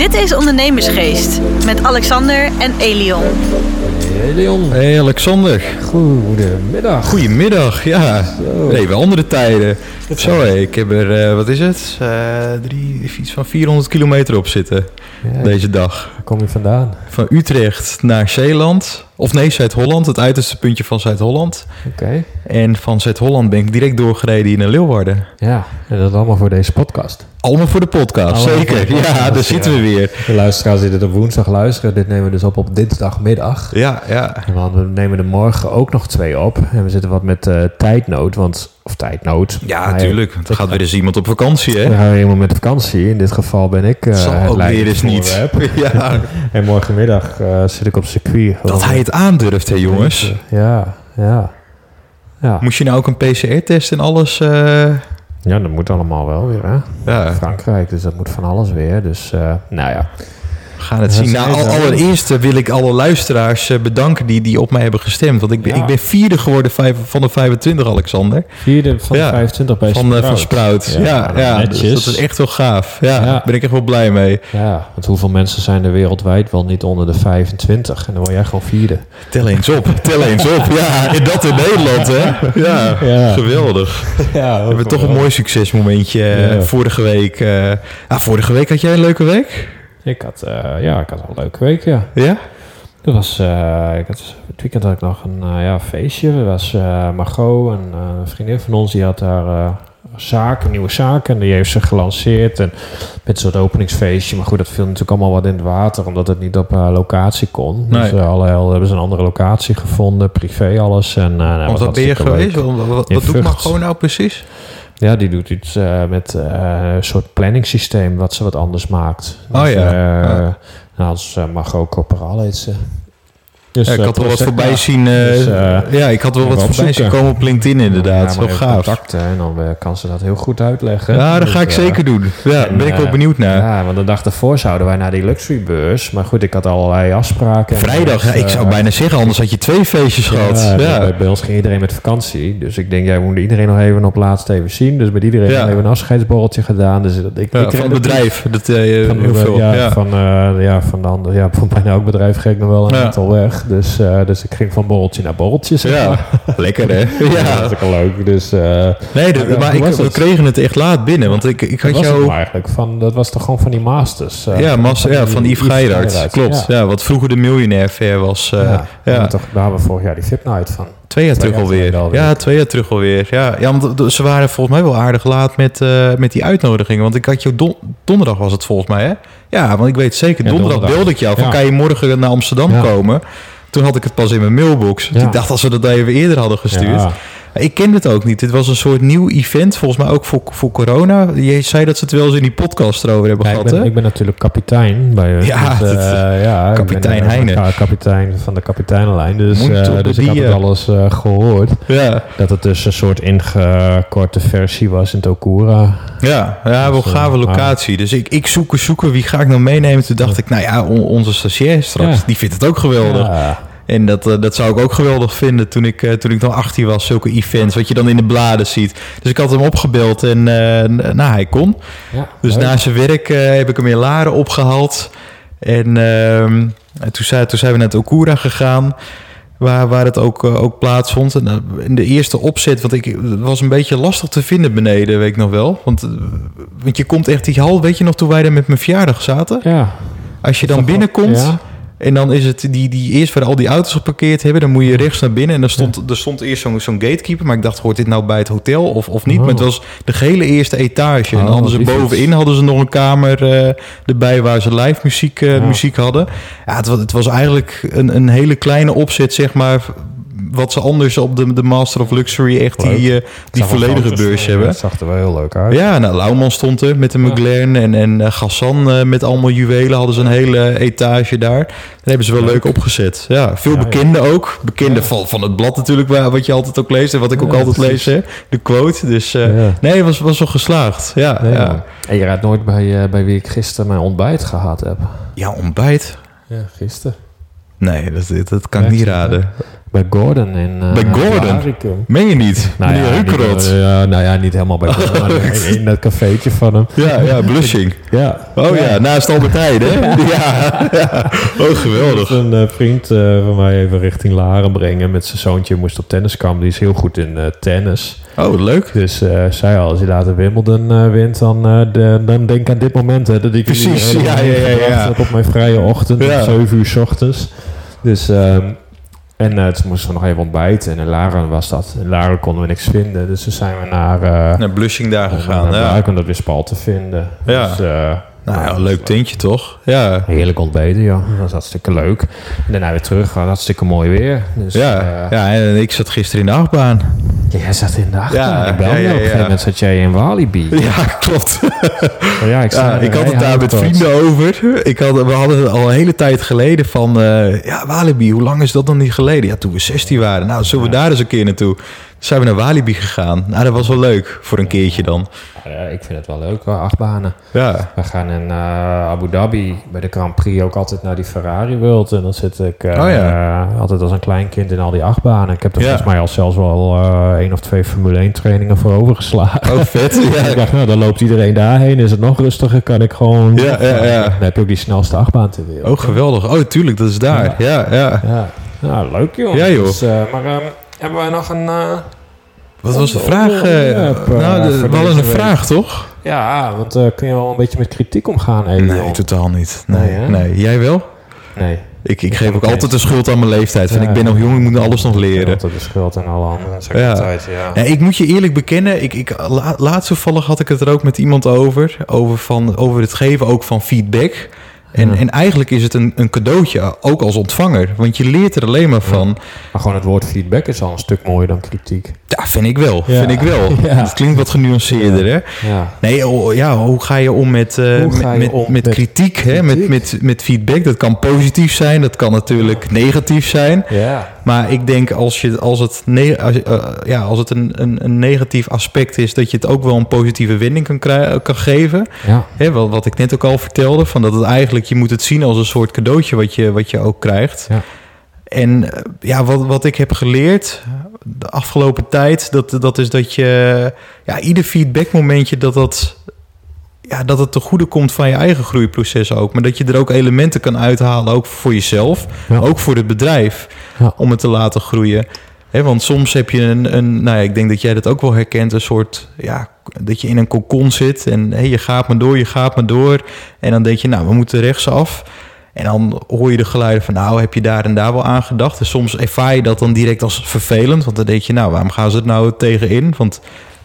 Dit is Ondernemersgeest met Alexander en Elion. Hey Leon, Hey Alexander. goedemiddag. Goedemiddag, ja. Zo. Even andere tijden. Zo, hé, ik heb er, eh, wat is het? Eh, drie, iets van 400 kilometer op zitten Ja, deze dag. Waar kom je vandaan? Van Utrecht naar Zeeland. Of nee, Zuid-Holland, het uiterste puntje van Zuid-Holland. Oké. En van Zuid-Holland ben ik direct doorgereden hier naar Leeuwarden. Ja, en dat allemaal voor deze podcast. Allemaal voor de podcast, Allemaal zeker. de podcast, ja, daar zitten we ja. weer. De luisteraars die dit op woensdag luisteren, dit nemen we dus op op dinsdagmiddag. Ja, ja. En we nemen er morgen ook nog twee op. En we zitten wat met eh, tijdnood, want... Of tijdnood. Ja, natuurlijk. Er gaat weer eens iemand op vakantie, hè? We gaan helemaal met vakantie. In dit geval ben ik eh Zal het ook weer eens niet. Ja, En morgenmiddag eh, zit ik op circuit. dat hij het aandurft, hè jongens. Ja, ja. Ja, Moest je nou ook een PCR-test en alles? eh, ja dat moet allemaal wel weer, hè? ja, Frankrijk, dus dat moet van alles weer. Dus, nou ja. We gaan het Ja, zien. Nou, al- allereerst eh, wil ik alle luisteraars eh, bedanken die, die op mij hebben gestemd. Want ik ben, Ja. ik ben vierde geworden vijf- van de 25, Alexander. Vierde van de Ja, 25 bij Van, eh, van Sprout. Ja, Ja, ja, nou, dus netjes. dat is echt wel gaaf. Ja, Ja. daar ben ik echt wel blij mee. Ja, want hoeveel mensen zijn er wereldwijd wel niet onder de 25? En dan word jij gewoon vierde. Tel eens op, tel eens op. Ja, en dat in Nederland, hè? Ja, Ja. geweldig. Ja, We hebben toch een mooi succesmomentje Ja. vorige week. eh ah, vorige week had jij een leuke week? Ik had, eh, ja, ik had een leuke week, ja. Ja? Dat was, eh, ik had, het weekend had ik nog een eh, ja, feestje. Er was Margot, en, eh, een vriendin van ons, die had daar eh zaak, een nieuwe zaak. En die heeft ze gelanceerd. En met een soort openingsfeestje. Maar goed, dat viel natuurlijk allemaal wat in het water. Omdat het niet op locatie kon. Dus Nee. uh, alle hel hebben ze een andere locatie gevonden. Privé alles. En, eh, nou, wat ben je geweest? leuk. Wat, wat, wat doet. Margot nou precies? Ja, die doet iets eh, met eh, een soort planningssysteem. Wat ze wat anders maakt. Oh ja. eh, Ja. Nou, als Margot Corporaal heet ze. Dus, Ja, ik had wel wat voorbij zien. Dus, ja, ik had wel wat voorbij zien komen op LinkedIn inderdaad. Even gaaf. contacten en dan eh, kan ze dat heel goed uitleggen. Ja, dat Dus, ga ik eh, zeker doen. Ja, daar en, ben ik wel eh, benieuwd naar. Ja, want de dag daarvoor zouden wij naar die luxury beurs. Maar goed, ik had allerlei afspraken. en Vrijdag, dus, ik zou bijna zeggen, anders had je twee feestjes gehad. Ja, Bij, ons ging iedereen met vakantie. Dus ik denk, jij moet iedereen nog even op laatst even zien. Dus met iedereen nog even een afscheidsborreltje gedaan. Dus dat, ik, van het bedrijf. Dat, heel veel. ja, Van, ja, van de andere, ja, van bijna elk bedrijf ging ik nog wel een aantal weg. Dus, eh, dus ik ging van borreltje naar borreltje. zeg Ja, maar. lekker hè? Ja, Ja. dat is ook leuk. Dus, eh, Nee, Ja, maar ik, we kregen het echt laat binnen. Want ik, ik had jou... nou eigenlijk? Van, dat was toch gewoon van die masters? eh, Ja, master, ja, van Yves. Geiraert, Klopt. Ja. wat vroeger de miljonair fair was. eh, Ja, ja, we hebben Toch, daar hebben we vorig jaar die Fit Night van. Twee jaar terug alweer. Ja, twee jaar terug alweer. Ja, ja want ze waren volgens mij wel aardig laat met, eh, met die uitnodigingen. Want ik had jou don- donderdag was het volgens mij, hè? Ja, want ik weet zeker, Ja, donderdag, donderdag. belde ik jou van Ja. kan je morgen naar Amsterdam Ja. komen? Toen had ik het pas in mijn mailbox. Ik dacht als we dat even eerder hadden gestuurd. Ik kende het ook niet. Dit was een soort nieuw event, volgens mij ook voor, voor corona. Je zei dat ze het wel eens in die podcast erover hebben Ja, ik, gehad, ben, hè? ik ben natuurlijk kapitein bij hun. Ja, dus, eh, ja, kapitein ben, eh, Heine. ja, kapitein van de kapiteinenlijn. Dus, de dus ik had die, het alles eh, gehoord. Ja, Dat het dus een soort ingekorte versie was in Tokura. ja, ja wel Dus, gave eh, locatie. Dus ik, ik zoeken, zoeken, wie ga ik nou meenemen? Toen dacht ik, nou ja, on- onze stagiair straks, Ja. die vindt het ook geweldig. Ja, En dat, eh, dat zou ik ook geweldig vinden toen ik, eh, toen ik nog 18 was. Zulke events, wat je dan in de bladen ziet. Dus ik had hem opgebeld en eh, nou, hij kon. ja, Dus leuk. na zijn werk heb ik hem in Laren opgehaald. En, ehm, en toen, zijn, toen zijn we naar het Okura gegaan. Waar, waar het ook, ook plaatsvond. En in de eerste opzet, want ik, was een beetje lastig te vinden beneden, weet ik nog wel. Want, want je komt echt die hal, weet je nog, toen wij daar met mijn verjaardag zaten? Ja. Als je dan binnenkomt, ja. En dan is het die, die eerst waar al die auto's geparkeerd hebben, dan moet je rechts naar binnen. En dan stond, er stond eerst zo'n zo'n gatekeeper, maar ik dacht, hoort dit nou bij het hotel of, of niet? Oh. Maar het was de gehele eerste etage. en Oh, dan hadden ze lief iets. bovenin hadden ze nog een kamer eh, erbij waar ze live muziek, eh, Ja. muziek hadden. Ja, het was, het was eigenlijk een, een hele kleine opzet, zeg maar. Wat ze anders op de, de Master of Luxury echt Leuk. die, eh, die volledige beurs hebben. Het zag er wel heel leuk uit. Ja, nou, Lauwman stond er met de. McLaren en, en eh, Gassan eh, met allemaal juwelen. Hadden ze een hele etage daar. Daar hebben ze wel leuk, opgezet. Ja, veel Ja, ja. bekenden ook. Bekenden Ja. van, van het blad natuurlijk, waar, wat je altijd ook leest. En wat ik ook altijd precies. lees, hè. de quote. Dus eh, Ja. nee, het was, was wel geslaagd. Ja, Nee, ja. En je raadt nooit bij, eh, bij wie ik gisteren mijn ontbijt gehad heb. ja, ontbijt. Ja, gisteren. Nee, dat, dat kan ik niet raden. Bij Gordon in uh, Bij Gordon? Meen je niet? Nou Meneer ja, Heukerot. niet, uh, nou ja, niet helemaal bij Gordon, maar in, in dat cafeetje van hem. Ja, ja, Blushing. Ja. Oh ja, naast Albert Heijn, hè? Ja. ja. Oh, geweldig. Een uh, vriend van mij even richting Laren brengen met zijn zoontje. Moest op tenniskamp. Die is heel goed in tennis. Oh, leuk. Dus zei al, als hij later Wimbledon wint, dan, de, dan denk aan dit moment. Hè, dat ik Precies, ja, ja, ja, ja. op mijn vrije ochtend, ja. om 7 uur s ochtends. Dus... Um, en uh, toen moesten we nog even ontbijten. En in Laren was dat. In Laren konden we niks vinden. Dus toen zijn we naar... Uh, naar Blushing daar gegaan, naar ja. Om dat weer spal te vinden. Ja. Dus, uh, nou ja, een leuk tintje toch? Ja. Heerlijk ontbeten, ja. Dat was hartstikke leuk. En daarna weer terug, hartstikke mooi weer. Dus, ja, uh, ja, en ik zat gisteren in de achtbaan. Jij zat in de achtbaan? Ja, ik belde ja, ja, op een gegeven moment zat jij in Walibi. Ja, klopt. Oh, ja, ik, ja, ik had het daar met vrienden over. Ik had, we hadden het al een hele tijd geleden van... Uh, ja, Walibi, hoe lang is dat dan niet geleden? Ja, toen we 16 waren. Nou, zullen we daar eens een keer naartoe? Zijn we naar Walibi gegaan. Nou, dat was wel leuk voor een keertje dan. Ja, ik vind het wel leuk, hoor. achtbanen. Ja. We gaan in uh, Abu Dhabi bij de Grand Prix ook altijd naar die Ferrari World. En dan zit ik uh, oh, ja. uh, altijd als een klein kind in al die achtbanen. Ik heb er Ja. volgens mij al zelfs wel één of twee Formule 1 trainingen voor overgeslagen. Oh, vet. Ja. ik dacht, nou, dan loopt iedereen daarheen. Is het nog rustiger? Kan ik gewoon... Ja, ja, ja. Dan heb je ook die snelste achtbaan ter wereld. Oh, geweldig. Oh, tuurlijk, dat is daar. Ja, ja. Ja, nou, leuk joh. Ja, joh. Dus, maar um, hebben wij nog een... Wat was de vraag? Uh, nou, de, we hadden een vraag, toch? Ja, want uh, kun je wel een beetje met kritiek omgaan, Elion? Nee, totaal niet. Nee, nee, nee. Jij wel? Nee. Ik, ik, ik geef ook altijd de schuld aan mijn leeftijd. Van, ja, ik ben nog jong, ik moet alles nog leren. Altijd de schuld aan alle anderen. Ja. Altijd, ja. ja. ik moet je eerlijk bekennen, ik, ik, la, laatst toevallig had ik het er ook met iemand over. Over, van, over het geven ook van feedback. En, ja. en eigenlijk is het een, een cadeautje, ook als ontvanger. Want je leert er alleen maar van. Ja. Maar gewoon het woord feedback is al een stuk mooier dan kritiek. Ja, vind ik wel. Ja. Vind ik wel. Het klinkt wat genuanceerder, hè? Nee, oh, ja, hoe ga je om met, uh, met, met, om met, kritiek, kritiek? Hè? Met, met, met feedback? Dat kan positief zijn, dat kan natuurlijk negatief zijn. Ja. Maar ik denk als, je, als het, ne als, uh, ja, als het een, een, een, negatief aspect is, dat je het ook wel een positieve wending kan, krijgen, kan geven. Ja. Hè, wat, wat ik net ook al vertelde, van dat het eigenlijk, je moet het zien als een soort cadeautje wat je, wat je ook krijgt. Ja. En ja, wat, wat ik heb geleerd de afgelopen tijd, dat, dat is dat je ja, ieder feedbackmomentje dat dat ja, dat het te goede komt van je eigen groeiproces ook. Maar dat je er ook elementen kan uithalen, ook voor jezelf, ja. ook voor het bedrijf, ja. om het te laten groeien. He, want soms heb je een, een, nou ja, ik denk dat jij dat ook wel herkent, een soort, ja, dat je in een kokon zit en hey, je gaat maar door, je gaat maar door. En dan denk je, nou, we moeten rechtsaf. En dan hoor je de geluiden van, nou, heb je daar en daar wel aan gedacht? En soms ervaar je dat dan direct als vervelend, want dan denk je, nou, waarom gaan ze het nou tegenin? Want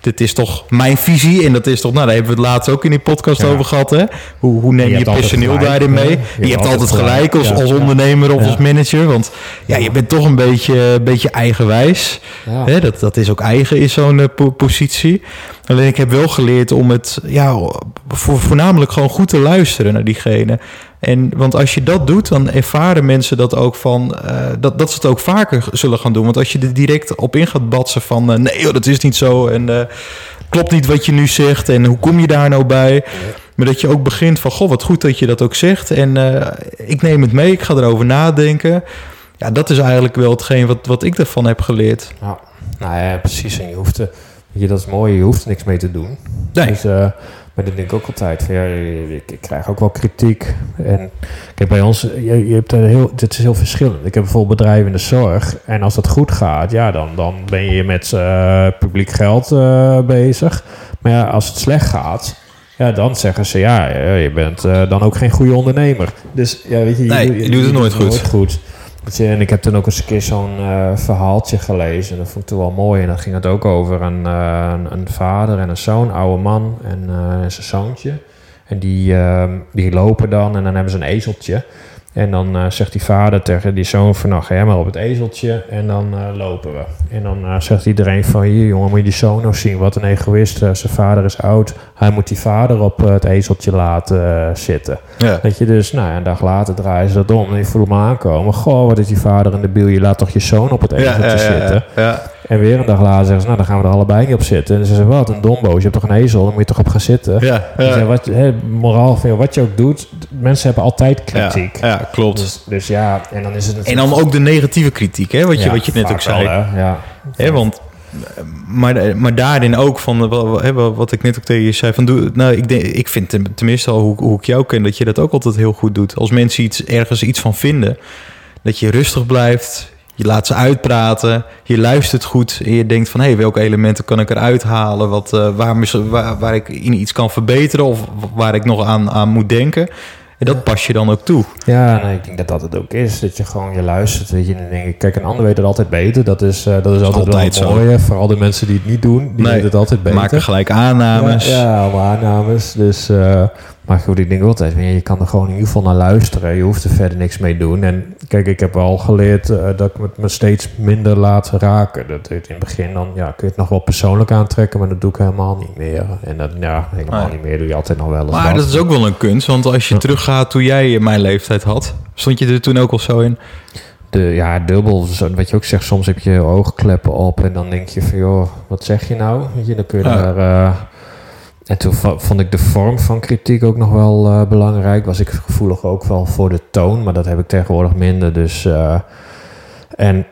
dit is toch mijn visie. En dat is toch, nou, daar hebben we het laatst ook in die podcast Ja. over gehad. Hè? Hoe, hoe neem Je personeel gelijk, daarin mee? Je, Je hebt altijd gelijk als, als ja. ondernemer of als manager. Want ja, je bent toch een beetje, een beetje eigenwijs. Hè? Dat, dat is ook eigen in zo'n eh, po- positie. Alleen ik heb wel geleerd om het ja, voor, voornamelijk gewoon goed te luisteren naar diegene. En, want als je dat doet, dan ervaren mensen dat ook van eh, dat, dat ze het ook vaker zullen gaan doen. Want als je er direct op in gaat batsen van eh, nee, joh, dat is niet zo. En eh, klopt niet wat je nu zegt. En hoe kom je daar nou bij? Maar dat je ook begint van goh, wat goed dat je dat ook zegt. En ik neem het mee, ik ga erover nadenken. Ja, dat is eigenlijk wel hetgeen wat, wat ik ervan heb geleerd. Ja, nou ja, precies. En je hoeft, je, dat is mooi, je hoeft er niks mee te doen. Nee. Dus, maar dat denk ik ook altijd. Van, ja, ik, ik krijg ook wel kritiek. En kijk, bij ons, je, je hebt er heel, dit is heel verschillend. Ik heb bijvoorbeeld bedrijven in de zorg. En als dat goed gaat, ja, dan, dan ben je met eh, publiek geld eh, bezig. Maar ja, als het slecht gaat, ja, dan zeggen ze, ja, eh, je bent dan ook geen goede ondernemer. Dus ja, weet je, Nee, je doet het nooit goed. goed. Je, en ik heb toen ook eens een keer zo'n eh, verhaaltje gelezen. En dat vond ik toen wel mooi. En dan ging het ook over een, eh, een, vader en een zoon, oude man en, eh, en zijn zoontje. En die, ehm, die lopen dan en dan hebben ze een ezeltje. En dan eh, zegt die vader tegen die zoon van, nou ga jij maar op het ezeltje en dan eh, lopen we. En dan eh, zegt iedereen van, hier jongen, moet je die zoon nou zien, wat een egoïst. Zijn vader is oud, hij moet die vader op het ezeltje laten zitten. Ja. Dat je dus, nou ja, een dag later draaien ze dat om en je voelt hem aankomen. Goh, wat is die vader in de biel, je laat toch je zoon op het ezeltje ja, zitten. ja, ja. En weer een dag later zeggen ze, nou dan gaan we er allebei niet op zitten. En ze zeggen, wat een domboos, je hebt toch een ezel, dan moet je toch op gaan zitten. Ja, ja. ja, wat, moraal van, wat je ook doet, mensen hebben altijd kritiek. Ja, ja, klopt. Dus, dus ja, en dan is het En natuurlijk... dan ook de negatieve kritiek, hè, wat je, Ja, wat je net ook zei. wel, hè, ja. Hè, want, maar, maar daarin ook van eh, wat ik net ook tegen je zei. Van, doe, nou, ik, denk, ik vind ten- tenminste al hoe, hoe ik jou ken, dat je dat ook altijd heel goed doet. Als mensen iets, ergens iets van vinden, dat je rustig blijft. Je laat ze uitpraten. Je luistert goed. En je denkt van, hé, hey, welke elementen kan ik eruit halen? Wat, eh, waar, mis- waar, waar ik in iets kan verbeteren of waar ik nog aan, aan moet denken. En dat pas je dan ook toe. Ja, nee, ik denk dat dat het ook is. Dat je gewoon je luistert. Weet je, en dan denk ik, kijk, een ander weet het altijd beter. Dat is, eh, dat is altijd, altijd wel zo. mooi. Vooral de mensen die het niet doen, die Nee, weten het altijd beter. Maken gelijk aannames. Ja, ja, allemaal aannames. Dus, eh, maar goed, ik denk altijd, je kan er gewoon in ieder geval naar luisteren. Je hoeft er verder niks mee doen. En kijk, ik heb wel geleerd eh, dat ik het me steeds minder laat raken. Dat in het begin dan, ja, kun je het nog wel persoonlijk aantrekken, maar dat doe ik helemaal niet meer. En dat, ja, helemaal niet meer doe je altijd nog wel eens Maar wat. dat is ook wel een kunst, want als je Ja. teruggaat toen jij mijn leeftijd had, stond je er toen ook al zo in? De, ja, dubbel. Zo, Wat je ook zegt, soms heb je oogkleppen op en dan denk je van, joh, wat zeg je nou? Weet je, dan kun je daar... eh, en toen vond ik de vorm van kritiek ook nog wel eh, belangrijk. Was ik gevoelig ook wel voor de toon, maar dat heb ik tegenwoordig minder. Dus, eh, en,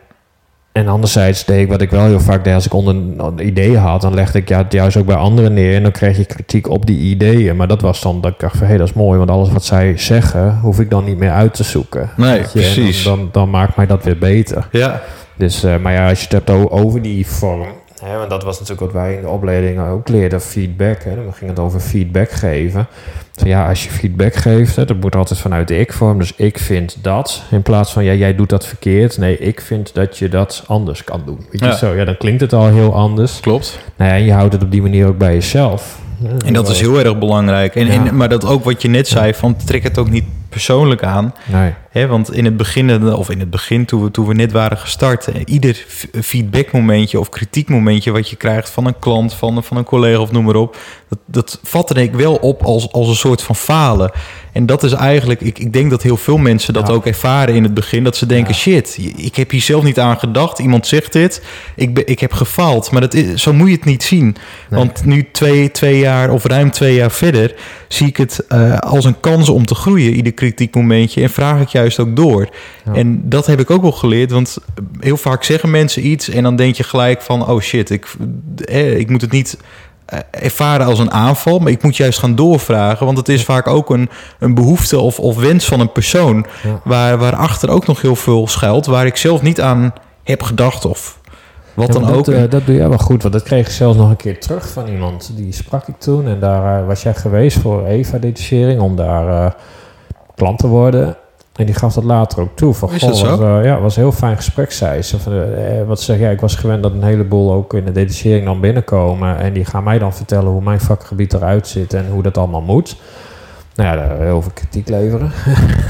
en anderzijds deed ik wat ik wel heel vaak deed als ik onder een idee had, dan legde ik ja, het juist ook bij anderen neer en dan kreeg je kritiek op die ideeën. Maar dat was dan dat ik dacht van, hé, dat is mooi, want alles wat zij zeggen, hoef ik dan niet meer uit te zoeken. Nee, je, precies. Dan, dan, dan maakt mij dat weer beter. Ja. Dus, eh, maar ja, als je het hebt over die vorm. Hè, want dat was natuurlijk wat wij in de opleiding ook leerden, feedback. Hè, dan ging het over feedback geven. Van ja, als je feedback geeft, hè, dat moet altijd vanuit de ik-vorm. Dus ik vind dat. In plaats van ja, jij doet dat verkeerd. Nee, ik vind dat je dat anders kan doen. Weet je Ja. zo? Ja, dan klinkt het al heel anders. Klopt. Nou ja, en je houdt het op die manier ook bij jezelf. En dat is heel erg belangrijk. En, Ja. en, maar dat ook wat je net zei, van trek het ook niet persoonlijk aan. Nee. Hè, want in het begin, of in het begin toen we, toen we net waren gestart, eh, ieder f- feedbackmomentje of kritiekmomentje wat je krijgt van een klant, van, van een collega of noem maar op, dat, dat vatte ik wel op als, als een soort van falen. En dat is eigenlijk, ik, ik denk dat heel veel mensen dat Ja. ook ervaren in het begin, dat ze denken, Ja. shit, ik heb hier zelf niet aan gedacht, iemand zegt dit, ik, ben, ik heb gefaald. Maar dat is, zo moet je het niet zien. Nee. Want nu twee, twee jaar of ruim twee jaar verder, zie ik het eh, als een kans om te groeien, ieder kritiekmomentje. En vraag ik juist ook door. Ja. En dat heb ik ook wel geleerd, want heel vaak zeggen mensen iets en dan denk je gelijk van, oh shit, ik, eh, ik moet het niet eh, ervaren als een aanval, maar ik moet juist gaan doorvragen, want het is vaak ook een, een behoefte of, of wens van een persoon, Ja. waar, waarachter ook nog heel veel schuilt, waar ik zelf niet aan heb gedacht of wat Ja, dan maar ook. dat, eh, dat doe jij wel goed, want dat kreeg ik zelfs nog een keer terug van iemand. Die sprak ik toen en daar eh, was jij geweest voor Eva-detachering om daar eh, klant te worden. En die gaf dat later ook toe. Van, Is goh, dat zo? Was, eh, ja, het was een heel fijn gesprek, zei ze. Van, wat zeg jij, ik was gewend dat een heleboel ook in de detachering dan binnenkomen. En die gaan mij dan vertellen hoe mijn vakgebied eruit zit en hoe dat allemaal moet. Nou ja, daar heel veel kritiek leveren.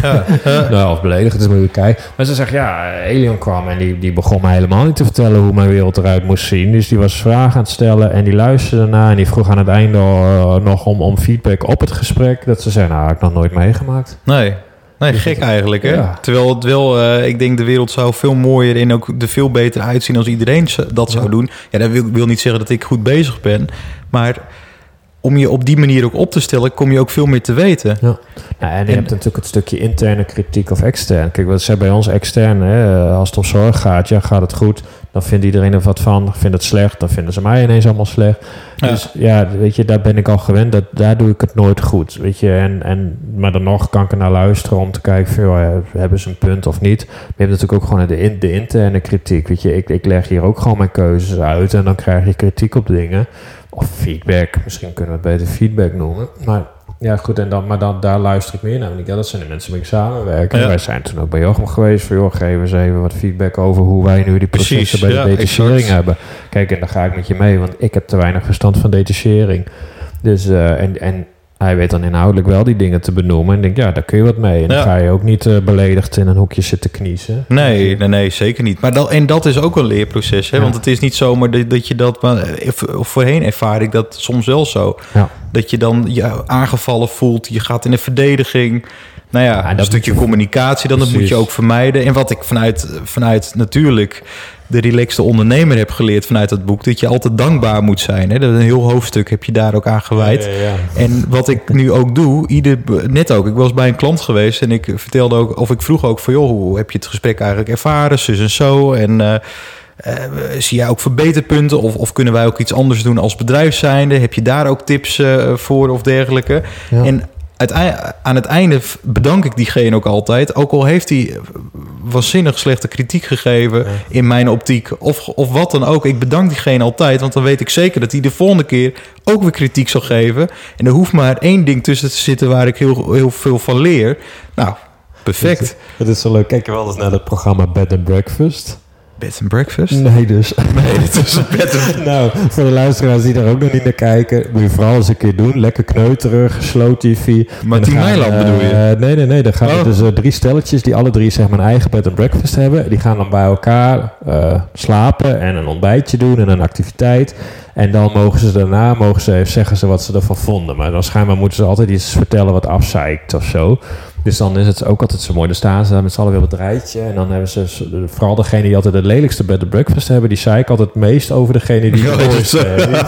Ja, Nou, of beledigend is moeilijk kijken. Maar ze zegt, ja, Elion kwam en die, die begon me helemaal niet te vertellen hoe mijn wereld eruit moest zien. Dus die was vragen aan het stellen en die luisterde naar en die vroeg aan het einde eh, nog om, om feedback op het gesprek. Dat ze zei, nou, heb ik nog nooit meegemaakt. Nee. Nee, gek eigenlijk, hè? Ja. Terwijl het wel, eh, ik denk de wereld zou veel mooier en ook er veel beter uitzien als iedereen dat zou Ja. doen. Ja, dat wil, wil niet zeggen dat ik goed bezig ben, maar om je op die manier ook op te stellen, kom je ook veel meer te weten. Ja. Ja, en je En- hebt natuurlijk het stukje interne kritiek of extern. Kijk, wat zei bij ons extern, hè, als het om zorg gaat, ja, gaat het goed, dan vindt iedereen er wat van. Vindt het slecht, dan vinden ze mij ineens allemaal slecht. Ja. Dus ja, weet je, daar ben ik al gewend. Dat, daar doe ik het nooit goed, weet je. En, en, maar dan nog kan ik er naar luisteren om te kijken, van, joh, eh, hebben ze een punt of niet. Maar je hebt natuurlijk ook gewoon de, in- de interne kritiek, weet je. Ik, ik leg hier ook gewoon mijn keuzes uit en dan krijg je kritiek op dingen. Of feedback, misschien kunnen we het beter feedback noemen. Maar ja, goed, en dan, maar dan, daar luister ik meer naar. Want ik, ja, dat zijn de mensen waarmee ik samenwerk. En Ja. wij zijn toen ook bij Jochem geweest. Van, joh, geef eens even wat feedback over hoe wij nu die processen Precies, bij de detachering exact. hebben. Kijk, en daar ga ik met je mee, want ik heb te weinig verstand van detachering. Dus, eh, en, en hij weet dan inhoudelijk wel die dingen te benoemen. En denk, ja, daar kun je wat mee. En dan Ja. ga je ook niet eh, beledigd in een hoekje zitten kniezen. Nee, nee, nee, zeker niet. Maar dat, en dat is ook een leerproces, hè? Ja. want het is niet zomaar dat, dat je dat, maar eh, voorheen ervaar ik dat soms wel zo. Ja. dat je dan je aangevallen voelt. Je gaat in de verdediging. Nou ja, dat een stukje je- communicatie, dan dat moet je ook vermijden. En wat ik vanuit, vanuit natuurlijk de relaxte ondernemer heb geleerd vanuit dat boek, dat je altijd dankbaar moet zijn. Hè? Dat een heel hoofdstuk heb je daar ook aan gewijd. Ja, ja, ja. En wat ik nu ook doe, ieder, net ook, ik was bij een klant geweest en ik vertelde ook, of ik vroeg ook van, joh, hoe heb je het gesprek eigenlijk ervaren, zus en zo. En eh, eh, zie jij ook verbeterpunten of, of kunnen wij ook iets anders doen als bedrijf zijnde? Heb je daar ook tips eh, voor of dergelijke? Ja. En aan het einde bedank ik diegene ook altijd, ook al heeft hij waanzinnig slechte kritiek gegeven Ja. in mijn optiek, of, of wat dan ook. Ik bedank diegene altijd, want dan weet ik zeker dat hij de volgende keer ook weer kritiek zal geven. En er hoeft maar één ding tussen te zitten waar ik heel, heel veel van leer. Nou, perfect. Het is zo leuk. Kijk je wel eens naar het programma Bed and Breakfast? Bed and breakfast? Nee, dus. Nee, dit is een bed and... nou, voor de luisteraars die daar ook nog niet naar kijken, moet je vooral eens een keer doen. Lekker kneuterig, slow TV. Maar Team Nijland eh, bedoel je? Nee, nee, nee. Dan gaan Oh. dus eh, drie stelletjes die alle drie zeg maar een eigen bed and breakfast hebben. Die gaan dan bij elkaar eh, slapen en een ontbijtje doen en een activiteit. En dan mogen ze daarna mogen ze even zeggen ze wat ze ervan vonden. Maar dan schijnbaar moeten ze altijd iets vertellen wat afzeikt of zo. Dus dan is het ook altijd zo mooi. Dan staan ze daar met z'n allen weer op het rijtje. En dan hebben ze, vooral degene die altijd het lelijkste bed and breakfast hebben, die zeiken altijd het meest over degene die het mooiste hebben.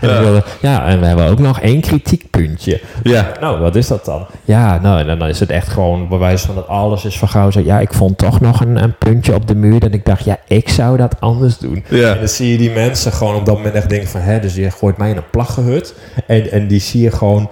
En ja, en we hebben ook nog één kritiekpuntje. Ja. Nou, wat is dat dan? Ja, nou, en dan is het echt gewoon bewijs van dat alles is van gauw. Ja, ik vond toch nog een, een puntje op de muur. Dat ik dacht, ja, ik zou dat anders doen. Ja. En dan zie je die mensen gewoon op dat moment echt denken van... Hè, dus je gooit mij in een plaggenhut. En, en die zie je gewoon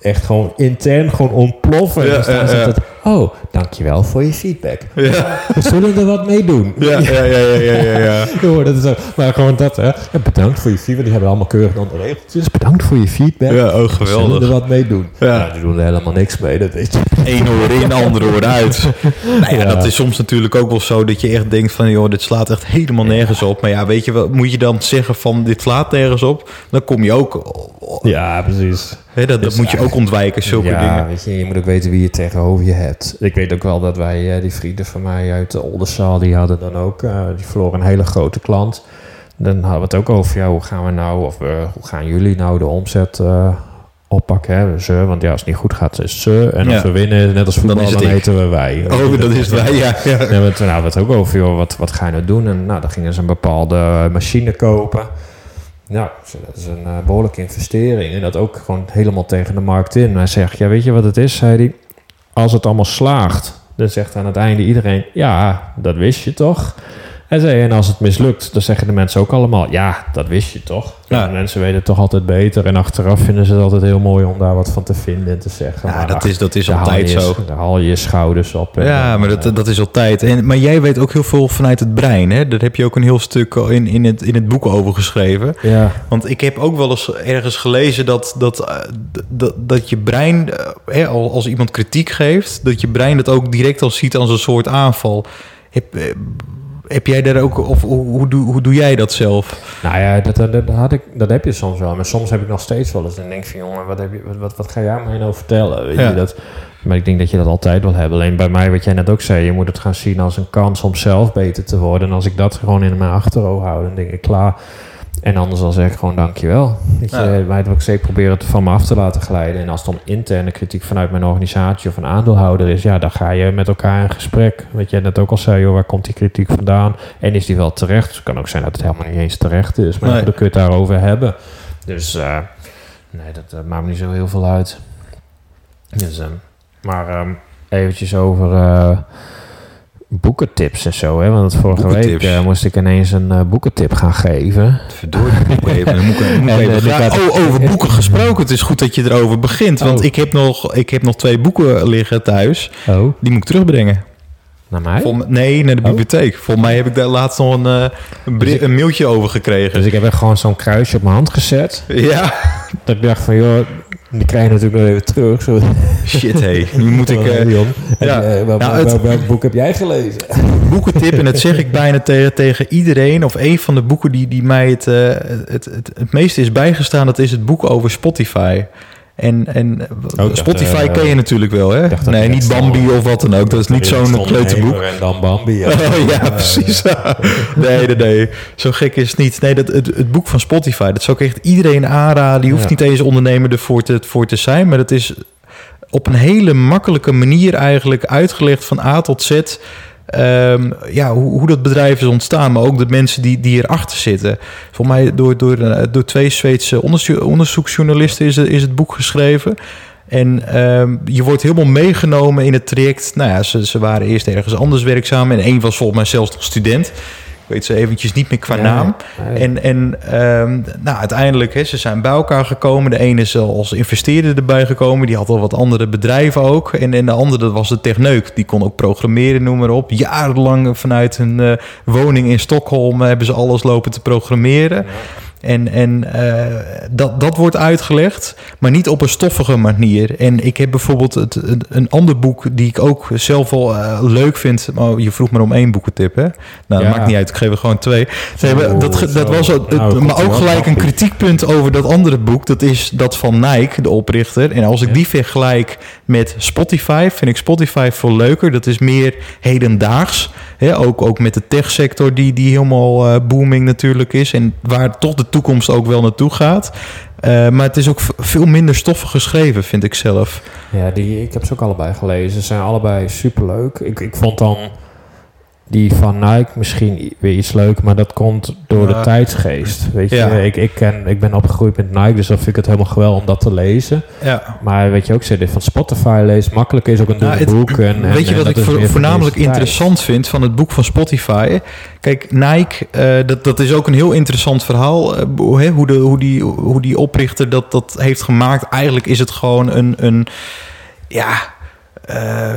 echt gewoon intern gewoon ontploffen. en Ja, dan staan ze oh, dankjewel voor je feedback. Ja. We zullen er wat mee doen. Ja, ja, ja, ja, ja, ja, dat is zo. Maar gewoon dat, hè. Ja, bedankt voor je feedback. Die hebben allemaal keurig dan de regeltjes. Bedankt voor je feedback. Ja, oh, We zullen er geweldig. wat mee doen. Ja. Nou, die doen er helemaal niks mee, dat weet je. Eén oor in, ander oor uit. Nou ja, Ja. dat is soms natuurlijk ook wel zo dat je echt denkt van... joh, dit slaat echt helemaal nergens op. Maar ja, weet je wel, moet je dan zeggen van dit slaat nergens op? Dan kom je ook... Ja, precies. Hè, dat, dat Dus moet je ook ontwijken, zulke ja, dingen. weet je, je moet ook weten wie je tegenover je hebt. Ik weet ook wel dat wij, eh, die vrienden van mij uit de Oldenzaal, die hadden dan ook, eh, die verloren een hele grote klant. Dan hadden we het ook over, ja, hoe gaan we nou, of hoe gaan jullie nou de omzet eh, oppakken? Hè? Ze, want ja, als het niet goed gaat, is het ze. En Ja. als we winnen, net als Dan voetbal, dan, ik. heten we wij. Oh, dat is wij, ja. ja. We, hadden we het ook over, joh, wat, wat ga je nou doen? En nou, dan gingen ze een bepaalde machine kopen. Nou, dat is een eh, behoorlijke investering. En dat ook gewoon helemaal tegen de markt in. Hij zegt, ja, weet je wat het is, zei hij? Als het allemaal slaagt, dan zegt aan het einde iedereen... Ja, dat wist je toch? Hij zei, en als het mislukt, dan zeggen de mensen ook allemaal... Ja, dat wist je toch? Ja. Mensen weten het toch altijd beter. En achteraf vinden ze het altijd heel mooi om daar wat van te vinden en te zeggen. Ja, Maar dat ach, is, dat is altijd je zo. Daar haal je je schouders op. en Ja, maar dat, eh, dat is altijd. En, maar jij weet ook heel veel vanuit het brein. Hè? Daar heb je ook een heel stuk in, in, het, in het boek over geschreven. Ja, Want ik heb ook wel eens ergens gelezen dat, dat, eh, dat, dat je brein, eh, hè, al- als iemand kritiek geeft, dat je brein dat ook direct al ziet als een soort aanval. Heb, heb jij daar ook, of hoe, hoe, doe, hoe doe jij dat zelf? Nou ja, dat, dat, dat, had ik, dat heb je soms wel. Maar soms heb ik nog steeds wel eens. Dan denk van, jongen, wat, heb je, wat, wat, wat ga jij mij nou vertellen? Weet Ja. je, dat, maar ik denk dat je dat altijd wil hebben. Alleen bij mij, wat jij net ook zei, je moet het gaan zien als een kans om zelf beter te worden. En als ik dat gewoon in mijn achterhoofd hou, dan denk ik, klaar. En anders dan zeg ik gewoon dankjewel. Weet je, Ja. mij wil ik zeker proberen het van me af te laten glijden. En als het dan interne kritiek vanuit mijn organisatie of een aandeelhouder is, ja, dan ga je met elkaar in gesprek. Weet je net ook al zei, joh, waar komt die kritiek vandaan? En is die wel terecht? Het kan ook zijn dat het helemaal niet eens terecht is, maar Nee. dan kun je het daarover hebben. Dus eh, nee, dat eh, maakt me niet zo heel veel uit. Dus, ehm, maar ehm, eventjes over eh, boekentips en zo. Hè? Want vorige week eh, moest ik ineens een eh, boekentip gaan geven. Verdorie, ik even. Dan moet ik, moet ik En, even die graag- gaat- oh, over boeken gesproken. Het is goed dat je erover begint. Want Oh. ik, heb nog, ik heb nog twee boeken liggen thuis. Oh, Die moet ik terugbrengen. naar mij? Vol- nee, naar de Oh. bibliotheek. Volgens mij heb ik daar laatst nog een, eh, een, Dus ik- een mailtje over gekregen. Dus ik heb echt gewoon zo'n kruisje op mijn hand gezet. Ja, Dat ik dacht van, joh, die krijg je natuurlijk nog even terug. Zo. shit hé. Nu moet ik... Eh, ja. eh, Nou, wel- het- welk boek heb jij gelezen? boekentip, en dat zeg ik bijna tegen, tegen iedereen... of een van de boeken die, die mij het, eh, het, het, het meeste is bijgestaan... dat is het boek over Spotify. En, en dacht, Spotify eh, ken je natuurlijk wel, hè? Nee, niet Bambi of wat dan ook. Dat is niet zo'n kleuterboek. En dan Bambi. Ja. Oh, ja, precies. nee, nee, nee. Zo gek is het niet. Nee, dat, het, het boek van Spotify, dat zou ik echt iedereen aanraden. Die hoeft niet eens ondernemer ervoor te, voor te zijn. Maar dat is op een hele makkelijke manier eigenlijk uitgelegd van A tot Z. ehm, ja, hoe, hoe dat bedrijf is ontstaan, maar ook de mensen die, die erachter zitten. Volgens mij door, door, eh, door twee Zweedse onderzo- onderzoeksjournalisten is, is het boek geschreven. En ehm, je wordt helemaal meegenomen in het traject. Nou ja, ze, ze waren eerst ergens anders werkzaam. En één was volgens mij zelfs nog student. Weet ze eventjes niet meer qua Ja, naam. En, en ehm, nou, uiteindelijk, hè, ze zijn bij elkaar gekomen. De ene is al als investeerder erbij gekomen. Die had al wat andere bedrijven ook. En, en de andere, dat was de techneuk. Die kon ook programmeren, noem maar op. Jarenlang vanuit een eh, woning in Stockholm hebben ze alles lopen te programmeren. En, en eh, dat, dat wordt uitgelegd, maar niet op een stoffige manier. En ik heb bijvoorbeeld het, een, een ander boek die ik ook zelf wel eh, leuk vind. Oh, je vroeg maar om één boekentip, hè? Nou, dat maakt niet uit. Ik geef er gewoon twee. Maar dat, dat was ook, Nou, maar ook gelijk een kritiekpunt over dat andere boek. Dat is dat van Nike, de oprichter. En als ik Ja. die vergelijk met Spotify, vind ik Spotify veel leuker. Dat is meer hedendaags. Hè? Ook, ook met de techsector die, die helemaal eh, booming natuurlijk is. En waar toch de toekomst ook wel naartoe gaat. Eh, maar het is ook veel minder stoffig geschreven, vind ik zelf. Ja, die, ik heb ze ook allebei gelezen. Ze zijn allebei superleuk. Ik, ik vond dan die van Nike misschien weer iets leuk, maar dat komt door Ja. de tijdsgeest. Weet je, Ja. ik, ik, ken, ik ben opgegroeid met Nike, dus dan vind ik het helemaal geweldig om dat te lezen. Ja. Maar weet je ook, dit van Spotify leest makkelijk is ook een Nou, het- boek. En, en- Weet je wat ik voor- voornamelijk interessant vind van het boek van Spotify? Kijk, Nike, eh, dat, dat is ook een heel interessant verhaal. hoe, hè, hoe, de, hoe, die, hoe die oprichter dat, dat heeft gemaakt. Eigenlijk is het gewoon een. een ja. eh,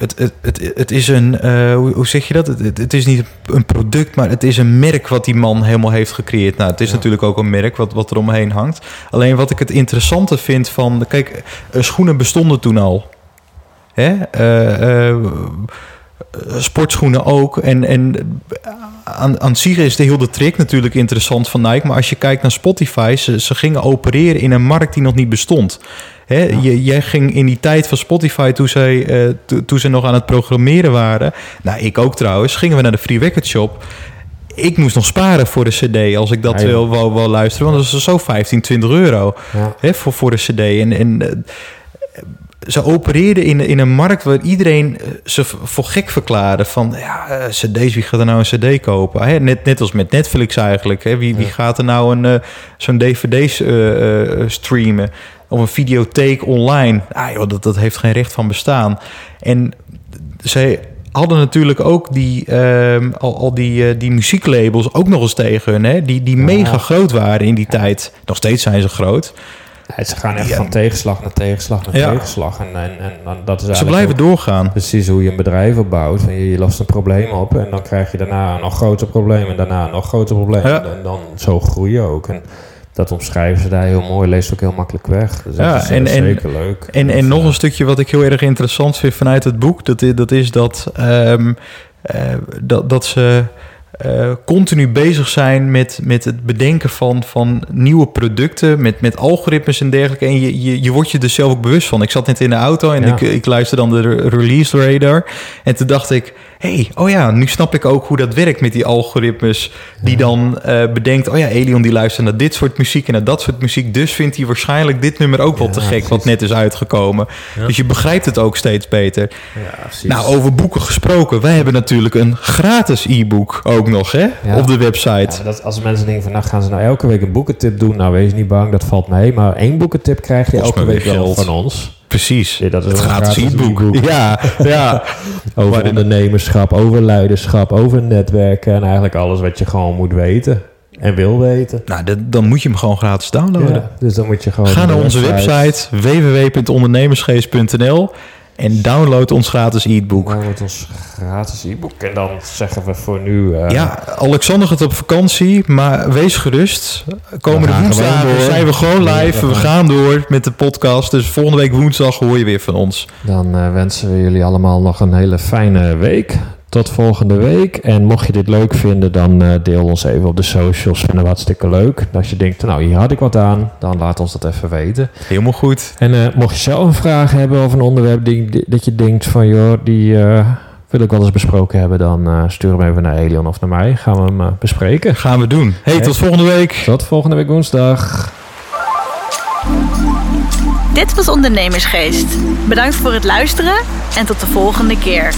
het, het, het, het is een, eh, hoe, hoe zeg je dat? Het, het, is niet een product, maar het is een merk wat die man helemaal heeft gecreëerd. Nou, het is Ja. natuurlijk ook een merk wat, wat er omheen hangt. Alleen wat ik het interessante vind van... Kijk, eh, schoenen bestonden toen al. Hè? Eh, sportschoenen ook. En, en aan, aan zich is de hele trick natuurlijk interessant van Nike. Maar als je kijkt naar Spotify, ze, ze gingen opereren in een markt die nog niet bestond. Hè, je, jij ging in die tijd van Spotify, toen, zij, eh, to- toen ze nog aan het programmeren waren... Nou, ik ook trouwens, gingen we naar de Free Record Shop... Ik moest nog sparen voor de cd als ik dat Ja, ja. wil, wou, wou luisteren. Want dat is zo 15, 20 euro Ja. hè, voor, voor de cd. En, en eh, ze opereerden in, in een markt waar iedereen eh, ze voor gek verklaarde. Van ja, eh, cd's, wie gaat er nou een cd kopen? Hè, net, net als met Netflix eigenlijk. Hè, wie, wie gaat er nou een, eh, zo'n dvd streamen? Of een videotheek online? Ah, joh, dat, dat heeft geen recht van bestaan. En zij hadden natuurlijk ook die, ehm, al, al die, die muzieklabels ook nog eens tegen hun. Hè? Die, die mega groot waren in die tijd. Nog steeds zijn ze groot. Ze gaan echt Ja. van tegenslag naar tegenslag naar Ja. tegenslag. En, en, en, dat is Ze blijven doorgaan. precies hoe je een bedrijf opbouwt. Van je, je lost een probleem op en dan krijg je daarna een nog groter probleem en daarna een nog groter probleem. Ja. En dan zo groei je ook. En dat omschrijven ze daar heel mooi, leest ook heel makkelijk weg. Dus Ja, dat is eh, en- en- zeker leuk. En, en nog eh, een stukje wat ik heel erg interessant vind vanuit het boek, dat is dat, is dat, ehm, eh, dat, dat ze eh, continu bezig zijn met, met het bedenken van, van nieuwe producten, met, met algoritmes en dergelijke. En je, je, je wordt je er zelf ook bewust van. Ik zat net in de auto en Ja. ik, ik luister dan de re- release radar. En toen dacht ik, hey, oh ja, nu snap ik ook hoe dat werkt met die algoritmes. Die dan eh, bedenkt, oh ja, Elion die luistert naar dit soort muziek en naar dat soort muziek. Dus vindt hij waarschijnlijk dit nummer ook wel Ja, te gek, wat net is uitgekomen. Ja. Dus je begrijpt het ook steeds beter. ja. Nou, over boeken gesproken. Wij hebben natuurlijk een gratis e-book ook nog, hè? Op de website. dat, als mensen denken van, nou gaan ze nou elke week een boekentip doen? Nou, wees niet bang, dat valt mee. Maar één boekentip krijg je Kost elke week wel van ons. Precies. Ja, dat is het gratis e-book. Ja, ja. Over ondernemerschap, over leiderschap, over netwerken en eigenlijk alles wat je gewoon moet weten en wil weten. Nou, dat- dan moet je hem gewoon gratis downloaden. Ja, dus dan moet je gewoon Ga naar onze website www.ondernemersgeest.nl en download ons gratis e-book. Wordt ons gratis e-book. En dan zeggen we voor nu... eh, Ja, Alexander gaat op vakantie, maar wees gerust. Komende woensdag zijn we gewoon live. we gaan door met de podcast. Dus volgende week woensdag hoor je weer van ons. Dan eh, wensen we jullie allemaal nog een hele fijne week. Tot volgende week. En mocht je dit leuk vinden, dan eh, deel ons even op de socials. Vinden we hartstikke leuk. En als je denkt, nou hier had ik wat aan, dan laat ons dat even weten. Helemaal goed. En eh, mocht je zelf een vraag hebben of een onderwerp die, dat je denkt van joh, die eh, wil ik wel eens besproken hebben, dan eh, stuur hem even naar Elion of naar mij. Gaan we hem bespreken. Gaan we doen. Hey, tot volgende week. Tot volgende week woensdag. Dit was Ondernemersgeest. Bedankt voor het luisteren en tot de volgende keer.